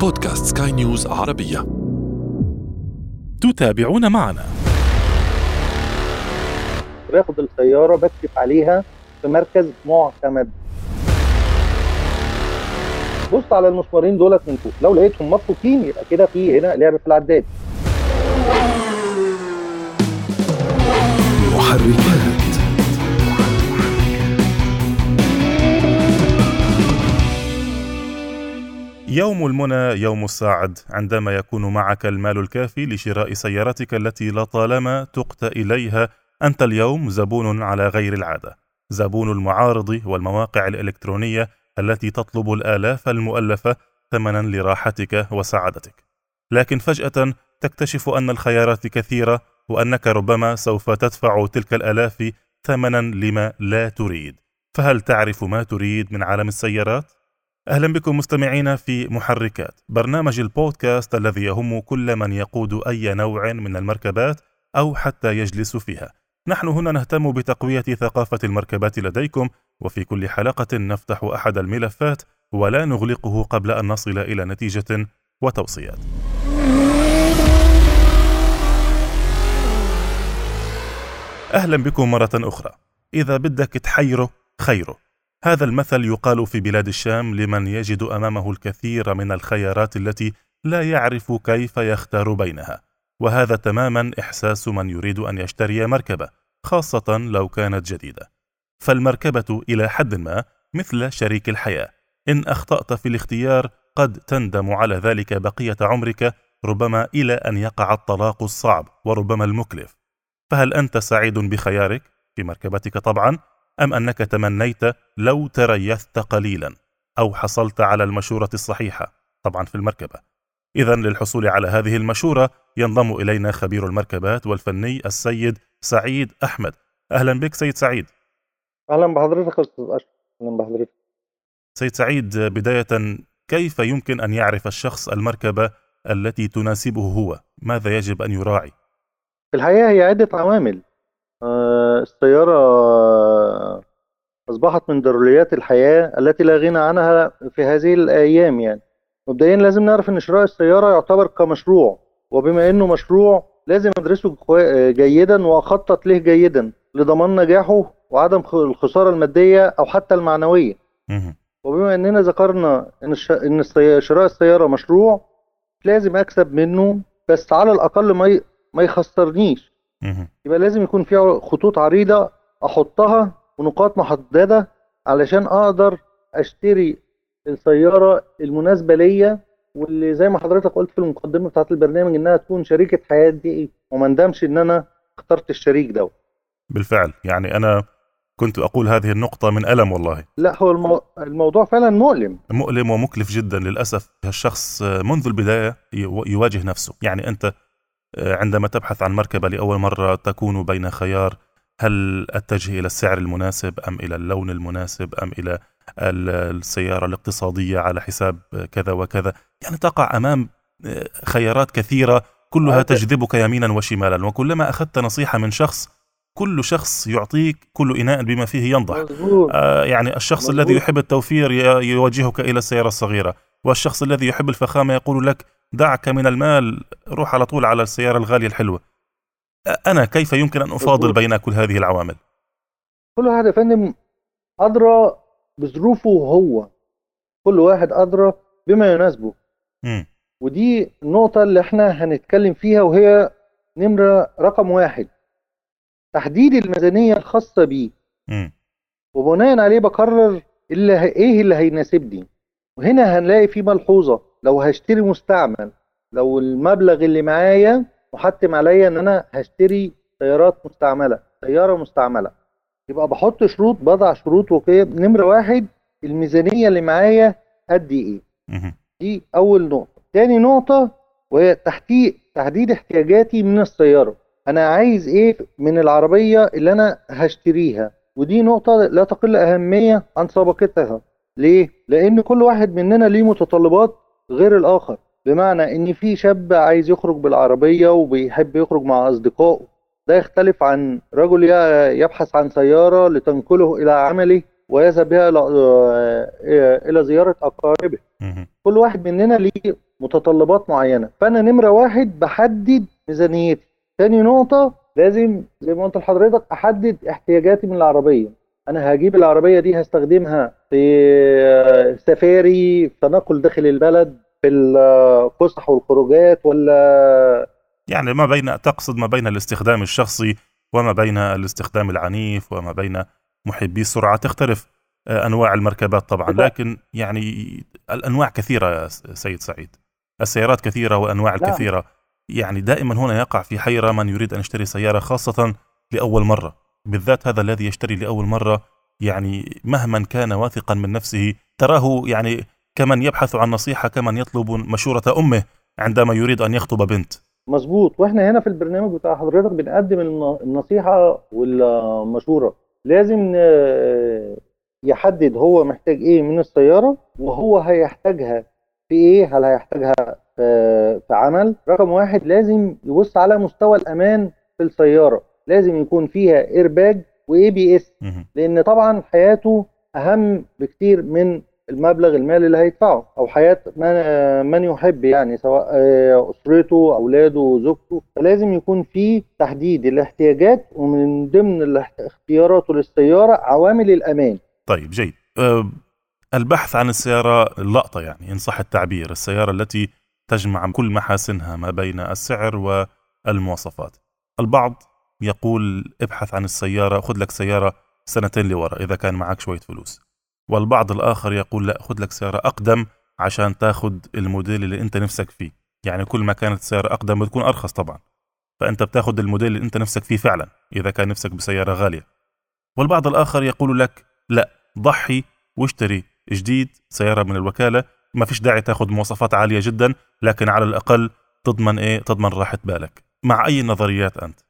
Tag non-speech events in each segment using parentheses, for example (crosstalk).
بودكاست سكاي نيوز عربية. تتابعون معنا. باخد السيارة بكشف عليها في مركز معتمد. بص على المسمارين دولت من فوق. لو لقيتهم مفكوكين يبقى كده في هنا لعب في العداد. محركات. يوم المنى يوم السعد عندما يكون معك المال الكافي لشراء سيارتك التي لطالما تقت إليها أنت اليوم زبون على غير العادة. زبون المعارض والمواقع الإلكترونية التي تطلب الآلاف المؤلفة ثمنا لراحتك وسعادتك. لكن فجأة تكتشف أن الخيارات كثيرة وأنك ربما سوف تدفع تلك الآلاف ثمنا لما لا تريد. فهل تعرف ما تريد من عالم السيارات؟ أهلا بكم مستمعينا في محركات. برنامج البودكاست الذي يهم كل من يقود أي نوع من المركبات أو حتى يجلس فيها. نحن هنا نهتم بتقوية ثقافة المركبات لديكم وفي كل حلقة نفتح أحد الملفات ولا نغلقه قبل أن نصل إلى نتيجة وتوصيات. أهلا بكم مرة أخرى. إذا بدك تحيره خيره. هذا المثل يقال في بلاد الشام لمن يجد أمامه الكثير من الخيارات التي لا يعرف كيف يختار بينها. وهذا تماما إحساس من يريد أن يشتري مركبة خاصة لو كانت جديدة. فالمركبة إلى حد ما مثل شريك الحياة. إن أخطأت في الاختيار قد تندم على ذلك بقية عمرك ربما إلى أن يقع الطلاق الصعب وربما المكلف. فهل أنت سعيد بخيارك؟ في مركبتك طبعا. أم أنك تمنيت لو تريثت قليلا أو حصلت على المشورة الصحيحة؟ طبعا في المركبة. اذا للحصول على هذه المشورة ينضم إلينا خبير المركبات والفني السيد سعيد أحمد. أهلا بك سيد سعيد. أهلا بحضرتك يا أستاذ أشرف. أهلا بحضرتك. سيد سعيد بداية كيف يمكن أن يعرف الشخص المركبة التي تناسبه هو؟ ماذا يجب أن يراعي؟ في الحقيقة هي عدة عوامل. آه، السيارة أصبحت من ضروريات الحياة التي لا غنى عنها في هذه الأيام يعني مبدئيا لازم نعرف إن شراء السيارة يعتبر كمشروع وبما إنه مشروع لازم ادرسه كوي- جيدا وأخطط له جيدا لضمان نجاحه وعدم الخسارة المادية أو حتى المعنوية مهم. وبما إننا ذكرنا. إن السي... شراء السيارة مشروع لازم أكسب منه بس على الأقل ما. ما يخسرنيش. يبقى لازم يكون في خطوط عريضة أحطها ونقاط محددة علشان أقدر أشتري السيارة المناسبة ليا واللي زي ما حضرتك قلت في المقدمة بتاعت البرنامج إنها تكون شريكة حياتي وما ندمش إن أنا اخترت الشريك ده. بالفعل. يعني أنا كنت أقول هذه النقطة من ألم والله. لا هو المو... الموضوع فعلا مؤلم. مؤلم ومكلف جدا للأسف. الشخص منذ البداية يو- يواجه نفسه. يعني أنت عندما تبحث عن مركبة لأول مرة تكون بين خيار هل اتجه إلى السعر المناسب أم إلى اللون المناسب أم إلى ال- السيارة الاقتصادية على حساب كذا وكذا؟ يعني تقع أمام خيارات كثيرة كلها آه، تجذبك يمينا وشمالا وكلما أخذت نصيحة من شخص كل شخص يعطيك كل إناء بما فيه ينضح. آه، يعني الشخص مظبوط. الذي يحب التوفير يوجهك إلى السيارة الصغيرة والشخص الذي يحب الفخامة يقول لك دعك من المال روح على طول على السيارة الغالية الحلوة. أ- أنا كيف يمكن أن أفاضل مظبوط. بين كل هذه العوامل؟ كل واحد يا فندم أدرى بظروفه هو. كل واحد أدرى بما يناسبه. مم. ودي النقطة اللي إحنا هنتكلم فيها وهي نمرة رقم واحد. تحديد الميزانية الخاصة بيه. وبناء عليه بقرر اللي ه... إيه اللي هيناسبني؟ وهنا هنلاقي في ملحوظة. لو هشتري مستعمل لو المبلغ اللي معايا محتم عليا إن أنا هشتري سيارات مستعملة سيارة مستعملة. يبقى بحط شروط بضع شروط وقيم. نمرة واحد الميزانية اللي معايا قد إيه. دي أول نقطة. تاني نقطة وهي تحديد تحديد احتياجاتي من السيارة. أنا عايز إيه من العربية اللي أنا هشتريها؟ ودي نقطة لا تقل أهمية عن سابقتها ليه؟ لأن كل واحد مننا ليه متطلبات غير الآخر. بمعنى إن في شاب عايز يخرج بالعربية وبيحب يخرج مع أصدقائه. ده يختلف عن رجل يبحث عن سيارة لتنقله إلى عمله ويذهب بها إلى زيارة أقاربه. كل واحد مننا ليه متطلبات معينة. فأنا نمرة واحد بحدد ميزانيتي. تاني نقطة لازم زي ما قلت لحضرتك أحدد احتياجاتي من العربية. أنا هجيب العربية دي هستخدمها في آه، سفاري في تنقل داخل البلد في الفسح والخروجات ولا؟ يعني ما بين تقصد ما بين الاستخدام الشخصي وما بين الاستخدام العنيف وما بين محبي السرعة. تختلف آه، أنواع المركبات طبعا. لكن يعني الأنواع كثيرة يا سيد سعيد. السيارات كثيرة وأنواع. الكثيرة يعني دائما هنا يقع في حيرة من يريد أن يشتري سيارة خاصة لأول مرة بالذات هذا الذي يشتري لأول مرة يعني مهما كان واثقا من نفسه تراه يعني كمن يبحث عن نصيحة كمن يطلب مشورة أمه عندما يريد أن يخطب بنت. مظبوط. وإحنا هنا في البرنامج بتاع حضرتك بنقدم الن- النصيحة والمشورة. لازم يحدد هو محتاج إيه من السيارة وهو هيحتاجها في إيه هل هيحتاجها في عمل رقم واحد لازم يبص على مستوى الأمان في السيارة. لازم يكون فيها airbag و ABS. لأن طبعا حياته أهم بكتير من المبلغ المالي اللي هيدفعه أو حياة من من يحب يعني سواء آه، أسرته أولاده زوجته. فلازم يكون في تحديد الاحتياجات ومن ضمن اختياراته للسيارة عوامل الأمان. طيب جيد. أه، البحث عن السيارة اللقطة يعني إن صح التعبير. السيارة التي تجمع كل محاسنها ما بين السعر والمواصفات. البعض يقول ابحث عن السيارة خذ لك سيارة سنتين لورا إذا كان معك شوية فلوس. والبعض الآخر يقول لا خذ لك سيارة أقدم عشان تاخذ الموديل اللي أنت نفسك فيه. يعني كل ما كانت السيارة أقدم بتكون أرخص طبعا. فأنت بتاخذ الموديل اللي أنت نفسك فيه فعلا إذا كان نفسك بسيارة غالية. والبعض الآخر يقول لك لا ضحي واشتري جديد سيارة من الوكالة ما فيش داعي تاخذ مواصفات عالية جدا لكن على الأقل تضمن إيه؟ تضمن راحة بالك. مع أي نظريات أنت؟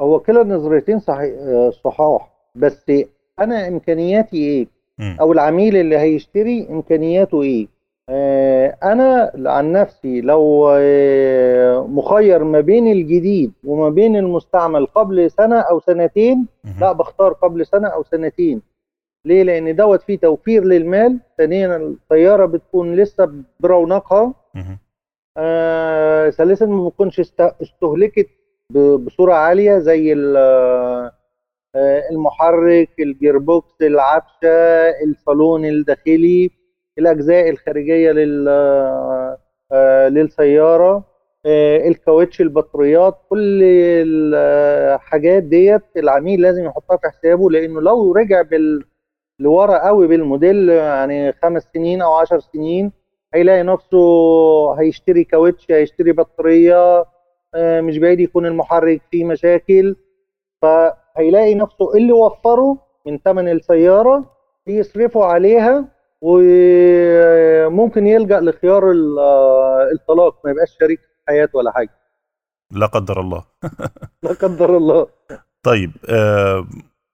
هو كلا النظريتين صحيح آه، صحاح. بس أنا إمكانياتي إيه؟ مم. أو العميل اللي هيشتري إمكانياته إيه؟ آه، أنا عن نفسي لو آه، مخير ما بين الجديد وما بين المستعمل قبل سنة أو سنتين. لا بختار قبل سنة أو سنتين. ليه؟ لأن دوت فيه توفير للمال. ثانيا السيارة بتكون لسه برونقها. آه، ثالثا ما بتكونش است- استهلكت ب- بصورة عالية زي آه، المحرك ال gearbox العفشة الصالون الداخلي الأجزاء الخارجية لل آه، للسيارة آه، الكاوتش البطاريات كل الحاجات ديت العميل لازم يحطها في حسابه. لأنه لو رجع بال لورا قوي بالموديل يعني خمس سنين أو عشر سنين. هيلاقي نفسه هيشتري كاوتش هيشتري بطارية آه، مش بعيد يكون المحرك فيه مشاكل. فهيلاقي نفسه اللي وفره من ثمن السيارة يصرفوا عليها وممكن يلجأ لخيار ال- آه، الطلاق. ما يبقاش شريك حياة ولا حاجة. لا قدر الله. (laughs) لا قدر الله. طيب آه،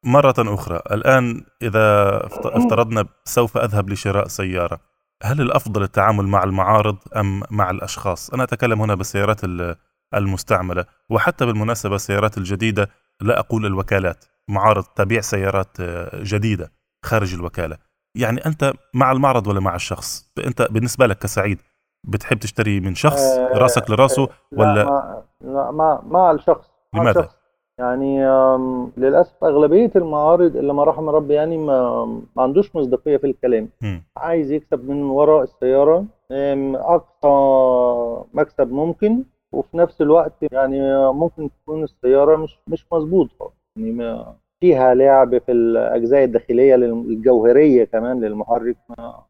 مرة أخرى الآن إذا افت- افترضنا سوف أذهب لشراء سيارة. هل الأفضل التعامل مع المعارض أم مع الأشخاص؟ أنا أتكلم هنا بالسيارات ال- المستعملة. وحتى بالمناسبة السيارات الجديدة لا أقول الوكالات. معارض تبيع سيارات آه، جديدة خارج الوكالة. يعني أنت مع المعرض ولا مع الشخص؟ أنت بالنسبة لك كسعيد بتحب تشتري من شخص؟ آه، راسك لراسه لا ولا مع, لا مع, مع الشخص. لماذا؟ يعني آم، للأسف أغلبية المعارض اللي ما رحم ربي يعني ما, ما عندوش مصداقية في الكلام مم. عايز يكسب من وراء السيارة آم، أقصى مكسب ممكن وفي نفس الوقت يعني ممكن تكون السيارة مش مش مظبوطة يعني ما فيها لعب في الأجزاء الداخلية لل- الجوهرية كمان للمحرك ما.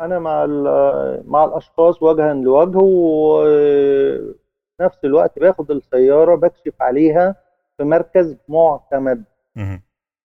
أنا مع مع الأشخاص وجها لوجه وفي نفس الوقت باخد السيارة بكشف عليها في مركز معتمد.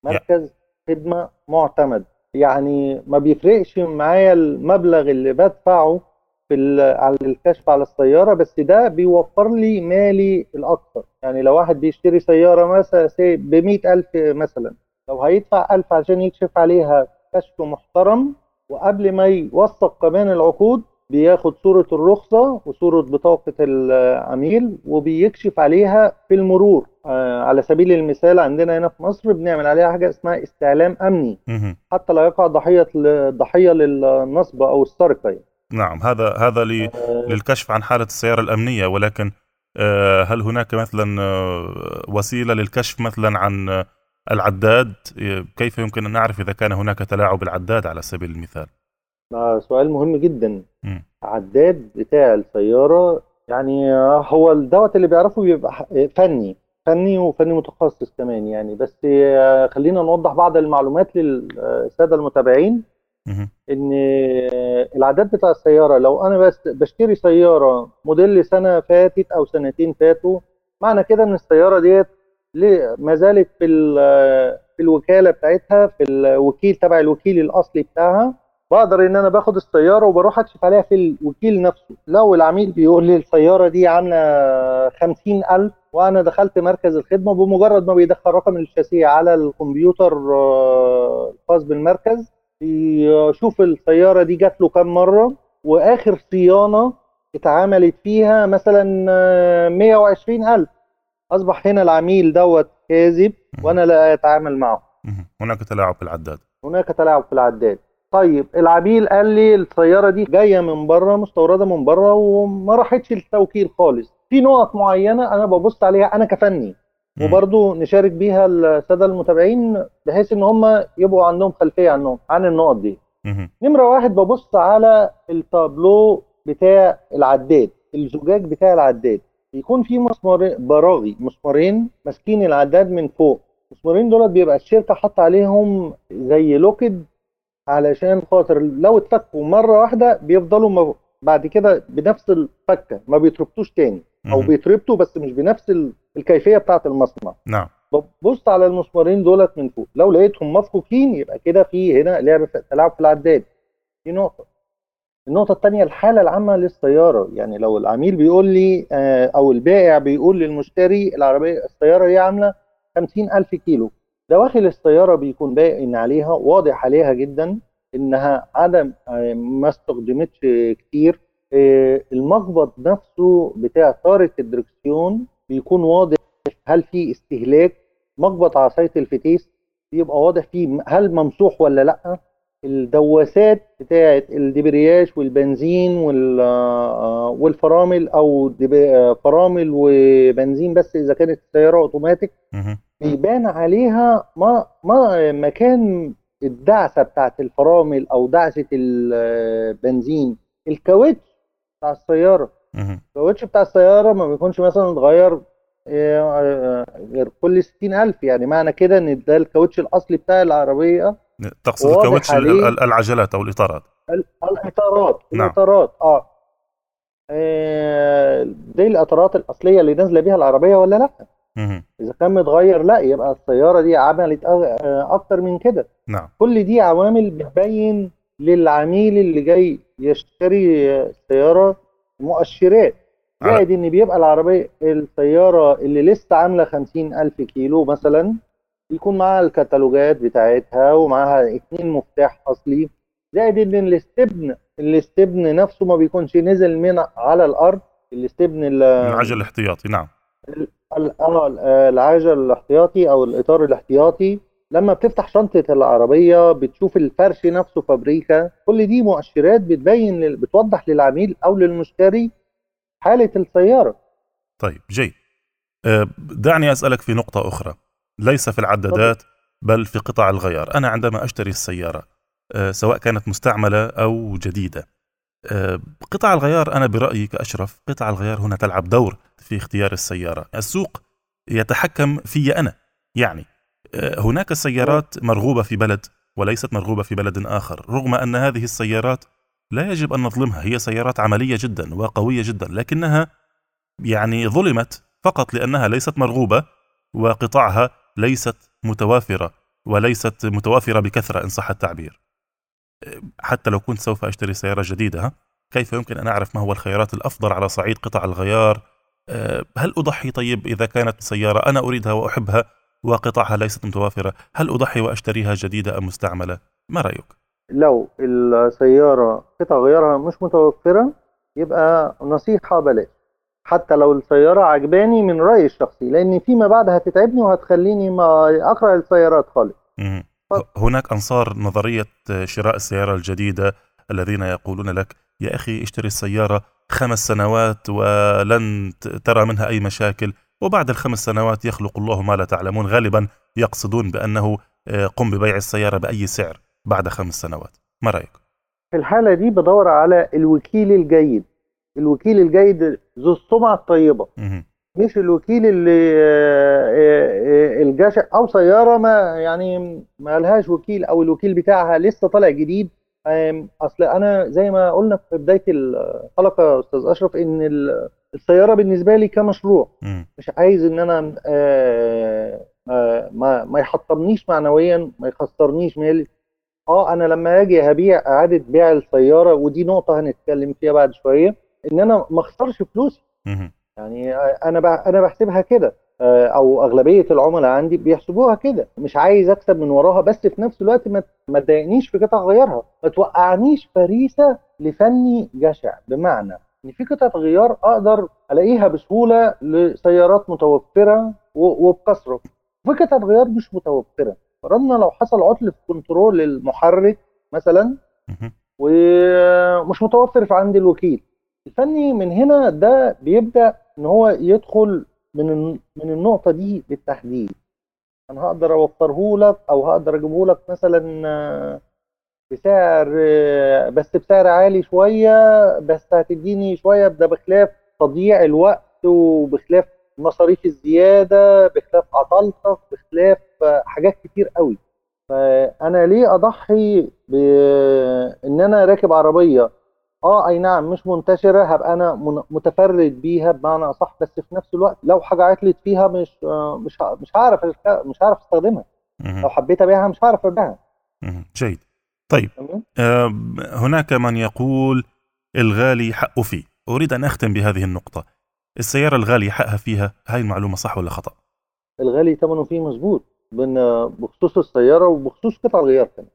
مركز خدمة معتمد. يعني ما بيفرقش معايا المبلغ اللي بدفعه في على الكشف على السيارة بس ده بيوفر لي مالي الاكثر يعني لو واحد بيشتري سيارة مثلا ب 100000 مثلا لو هيدفع 1000 عشان يكشف عليها كشف محترم وقبل ما يوثق كمان العقود بياخد صورة الرخصة وصورة بطاقة العميل وبيكشف عليها في المرور. آه، على سبيل المثال عندنا هنا في مصر بنعمل عليها حاجة اسمها استعلام أمني. حتى لا يقع ضحية ضحية للنصب أو السرقة يعني. نعم هذا هذا ل- للكشف عن حالة السيارة الأمنية ولكن آه، هل هناك مثلا آه، وسيلة للكشف مثلا عن آه، العداد؟ آه، كيف يمكن أن نعرف إذا كان هناك تلاعب بالعداد على سبيل المثال؟ سؤال مهم جدا مم. عداد بتاع السيارة يعني هو الدوت اللي بيعرفه بيبقى فني فني وفني متخصص كمان يعني بس خلينا نوضح بعض المعلومات للسادة المتابعين. إن العداد بتاع السيارة لو أنا بس بشتري سيارة موديل سنة فاتت أو سنتين فاتوا معنى كده إن السيارة ديت ما زالت في في الوكالة بتاعتها في الوكيل تبع الوكيل الأصلي بتاعها بقدر إن أنا باخد السيارة وبروح أكشف عليها في الوكيل نفسه. لو العميل بيقول لي السيارة دي عاملة خمسين ألف وأنا دخلت مركز الخدمة بمجرد ما بيدخل رقم الشاسيه على الكمبيوتر آه، الخاص بالمركز بيشوف السيارة دي جات له كام مرة وآخر صيانة اتعملت فيها مثلا آه، 120 ألف. أصبح هنا العميل دوت كاذب وأنا لا أتعامل معه. هناك تلاعب بالعداد هناك تلاعب في العداد. طيب العميل قال لي السيارة دي جاية من بره مستوردة من بره وما راحتش التوكيل خالص. في نقط معينة أنا ببص عليها أنا كفني. مم. وبرضو نشارك بيها السادة المتابعين بحيث إن هم يبقوا عندهم خلفية عنهم عن النقط دي. نمرة واحد ببص على التابلو بتاع العداد الزجاج بتاع العداد. يكون في مسمار براغي مسمارين ماسكين العداد من فوق. المسمارين دول بيبقى الشركة حاطة عليهم زي لوكد علشان خاطر لو اتفكوا مرة واحدة بيفضلوا بعد كده بنفس الفكة ما بيتربطوش تاني. أو. بيتربطوا بس مش بنفس ال- الكيفية بتاعة المصنع. نعم. ببص على المسمارين دولت من فوق. لو لقيتهم مفكوكين يبقى كده في هنا لعب في تلاعب في العداد. دي نقطة. النقطة الثانية الحالة العامة للسيارة. يعني لو العميل بيقول لي آه، أو البائع بيقول للمشتري العربية السيارة دي عاملة 50000 كيلو. دواخل السيارة بيكون باين عليها واضح عليها جدا إنها عدم آه، ما استخدمتش كتير. آه، المقبض نفسه بتاع طارة الدركسيون بيكون واضح هل في استهلاك مقبض عصاية الفتيس بيبقى واضح فيه هل ممسوح ولا لأ. الدواسات بتاعة الدبرياج والبنزين وال- آه، والفرامل أو آه، فرامل وبنزين بس إذا كانت السيارة أوتوماتيك. بيبان عليها ما ما مكان الدعسة بتاعت الفرامل أو دعسة البنزين الكاوتش بتاع السيارة. الكاوتش بتاع السيارة ما بيكونش مثلا اتغير آه، غير كل 60000 يعني معنى كده إن ده الكاوتش الأصلي بتاع العربية تقصد الكاوتش العجلات أو الإطارات؟ ال- الإطارات نعم. الإطارات آه. آه، دي الإطارات الأصلية اللي نازلة بيها العربية ولا لأ؟ مهم. إذا كان متغير لأ يبقى السيارة دي عملت آه، أكتر من كده. نعم. كل دي عوامل بتبين للعميل اللي جاي يشتري سيارة مؤشرات. زائد إن بيبقى العربية السيارة اللي لسه خمسين ألف كيلو مثلا يكون معاها الكتالوجات بتاعتها ومعاها اتنين مفتاح أصلي. زائد إن الاستبن الاستبن نفسه ما بيكونش نزل من على الأرض. الاستبن ال- العجل الاحتياطي نعم. ال- آه العجل الاحتياطي أو الإطار الاحتياطي. لما بتفتح شنطة العربية بتشوف الفرش نفسه فابريكا. كل دي مؤشرات بتبين بتوضح للعميل أو للمشتري حالة السيارة. طيب جيد. آه، دعني أسألك في نقطة أخرى. ليس في العدادات بل في قطع الغيار أنا عندما أشتري السيارة آه، سواء كانت مستعملة أو جديدة آه، قطع الغيار أنا برأيي كأشرف قطع الغيار هنا تلعب دور في اختيار السيارة. السوق يتحكم في أنا. يعني آه، هناك سيارات مرغوبة في بلد وليست مرغوبة في بلد آخر. رغم أن هذه السيارات لا يجب أن نظلمها هي سيارات عملية جدا وقوية جدا لكنها يعني ظلمت فقط لأنها ليست مرغوبة وقطعها ليست متوافرة وليست متوافرة بكثرة إن صح التعبير. حتى لو كنت سوف أشتري سيارة جديدة؟ كيف يمكن أن أعرف ما هو الخيارات الأفضل على صعيد قطع الغيار؟ أه، هل أضحي طيب إذا كانت سيارة أنا أريدها وأحبها وقطعها ليست متوافرة؟ هل أضحي وأشتريها جديدة أم مستعملة؟ ما رأيك؟ لو السيارة قطع غيارها مش متوفرة يبقى نصيحة بلاش. حتى لو السيارة عجباني من رأيي الشخصي لأن فيما بعد هتتعبني وهتخليني ما أقرأ السيارات خالص. هناك أنصار نظرية شراء السيارة الجديدة الذين يقولون لك يا أخي اشتري السيارة خمس سنوات ولن ترى منها أي مشاكل وبعد الخمس سنوات يخلق الله ما لا تعلمون غالبا يقصدون بأنه آه، قم ببيع السيارة بأي سعر بعد خمس سنوات ما رأيك؟ في الحالة دي بدور على الوكيل الجيد الوكيل الجيد ذو السمعة الطيبة. مهم. مش الوكيل اللي آه، آه، الجشع أو سيارة ما يعني ما لهاش وكيل أو الوكيل بتاعها لسه طالع جديد. أصل أنا زي ما قلنا في بداية الحلقة أستاذ أشرف إن ال- السيارة بالنسبة لي كمشروع. مش عايز إن أنا آه، ما ما يحطمنيش معنويا ما يخسرنيش مالي. آه أنا لما أجي هبيع أعادة بيع السيارة ودي نقطة هنتكلم فيها بعد شوية. إن أنا ما أخسرش فلوسي. يعني أنا أنا بحسبها كده. آه، أو أغلبية العملاء عندي بيحسبوها كده. مش عايز أكسب من وراها بس في نفس الوقت ما تضايقنيش في قطع غيارها. ما توقعنيش فريسة لفني جشع. بمعنى إن في قطعة غيار أقدر ألاقيها بسهولة لسيارات متوفرة وبكثرة. وفي قطعة غيار مش متوفرة. فرضنا لو حصل عطل في كنترول المحرك مثلا. ومش متوفر في عند الوكيل. الفني من هنا ده بيبدأ إن هو يدخل من من النقطة دي بالتحديد. أنا هقدر أوفره لك أو هقدر أجيبه لك مثلا آه، بسعر آه، بس بسعر عالي شوية بس هتديني شوية ده بخلاف تضييع الوقت وبخلاف مصاريف الزيادة بخلاف عطلتك بخلاف آه، حاجات كتير قوي. فأنا ليه أضحي بان أنا راكب عربية آه أي نعم مش منتشرة هبقى أنا متفرد بيها بمعنى أصح بس في نفس الوقت لو حاجة عطلت فيها مش آه، مش مش هعرف مش هعرف أستخدمها. لو حبيت أبيعها مش هعرف أبيعها. جيد. طيب آه، هناك من يقول الغالي حقه فيه. أريد أن أختم بهذه النقطة. السيارة الغالية حقها فيها هاي المعلومة صح ولا خطأ؟ الغالي ثمنه فيه مظبوط بخصوص السيارة وبخصوص قطع الغيار كمان.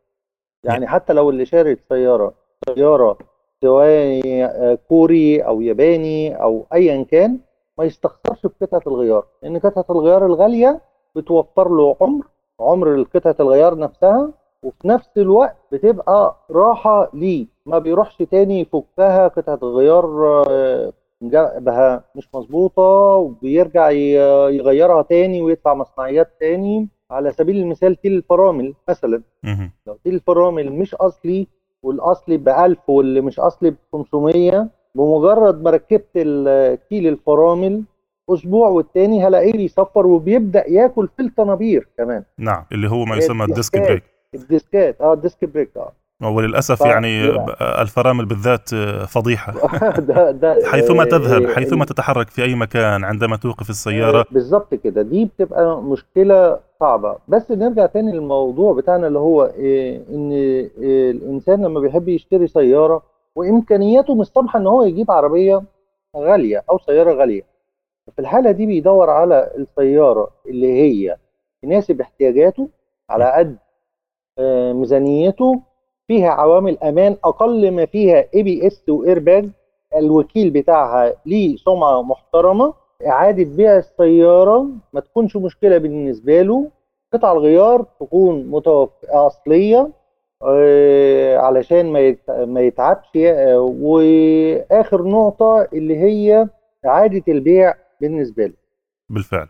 يعني حتى لو اللي شاري سياره سيارة سواء آه، كوري أو ياباني أو ايا كان ما يستخسرش في قطعة الغيار لأن قطعة الغيار الغالية بتوفر له عمر عمر قطعة الغيار نفسها وفي نفس الوقت بتبقى راحة ليه ما بيروحش تاني يفكها قطعة الغيار آه، بها مش مظبوطة وبيرجع يغيرها تاني ويدفع مصنعيات تاني على سبيل المثال تيل الفرامل مثلا. لو تيل الفرامل مش أصلي والاصلي ب 1000 واللي مش اصلي ب 500 بمجرد ما ركبت ال- تيل الفرامل أسبوع والتاني هلاقيه بيصفر وبيبدأ ياكل في الطنابير كمان. نعم اللي هو ما هي يسمى ال disc. brake. الديسكات آه ال disc brake آه. وللأسف ف- يعني الفرامل بالذات آه، فضيحة. (laughs) ده ده حيثما آه، تذهب آه، حيثما تتحرك في أي مكان عندما توقف السيارة. بالظبط كده. دي بتبقى مشكلة صعبة. بس نرجع تاني للموضوع بتاعنا اللي هو إن الإنسان لما بيحب يشتري سيارة وإمكانياته مش إن هو يجيب عربية غالية أو سيارة غالية. في الحالة دي بيدور على السيارة اللي هي تناسب احتياجاته على قد ميزانيته فيها عوامل أمان أقل ما فيها ABS و airbag الوكيل بتاعها ليه سمعة محترمة. إعادة بيع السيارة ما تكونش مشكلة بالنسبة له. قطع الغيار تكون متوف... أصلية آه، علشان ما. ما يتعبش آه، وآخر نقطة اللي هي إعادة البيع بالنسبة له. بالفعل.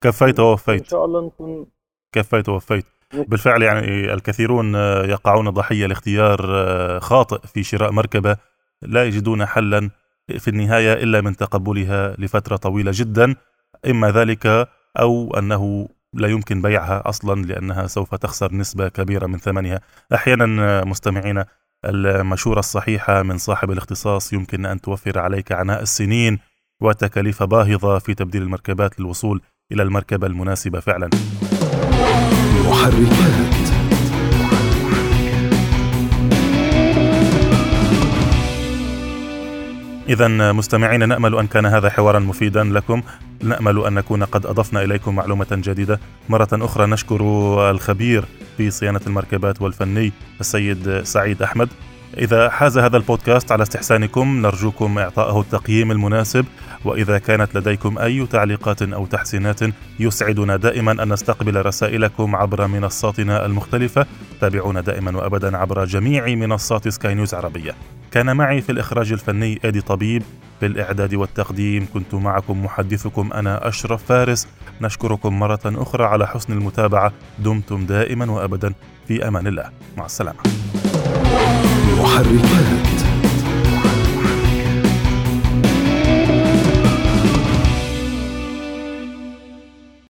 كفيت ووفيت شاء الله نكون كفيت ووفيت بالفعل يعني الكثيرون آه، يقعون ضحية لاختيار آه، خاطئ في شراء مركبة لا يجدون حلا في النهاية إلا من تقبلها لفترة طويلة جدا إما ذلك أو أنه لا يمكن بيعها أصلا لأنها سوف تخسر نسبة كبيرة من ثمنها. أحيانا آه، مستمعينا المشورة الصحيحة من صاحب الاختصاص يمكن أن توفر عليك عناء السنين وتكاليف باهظة في تبديل المركبات للوصول إلى المركبة المناسبة فعلا. محركات إذا مستمعين نأمل أن كان هذا حوارا مفيدا لكم. نأمل أن نكون قد أضفنا إليكم معلومة جديدة. مرة أخرى نشكر الخبير في صيانة المركبات والفني السيد سعيد أحمد. إذا حاز هذا البودكاست على استحسانكم نرجوكم إعطائه التقييم المناسب وإذا كانت لديكم أي تعليقات أو تحسينات يسعدنا دائما أن نستقبل رسائلكم عبر منصاتنا المختلفة. تابعونا دائما وأبدا عبر جميع منصات سكاي نيوز عربية. كان معي في الإخراج الفني إيدي طبيب. في الإعداد والتقديم كنت معكم محدثكم أنا أشرف فارس. نشكركم مرة أخرى على حسن المتابعة. دمتم دائما وأبدا في أمان الله. مع السلامة. محركات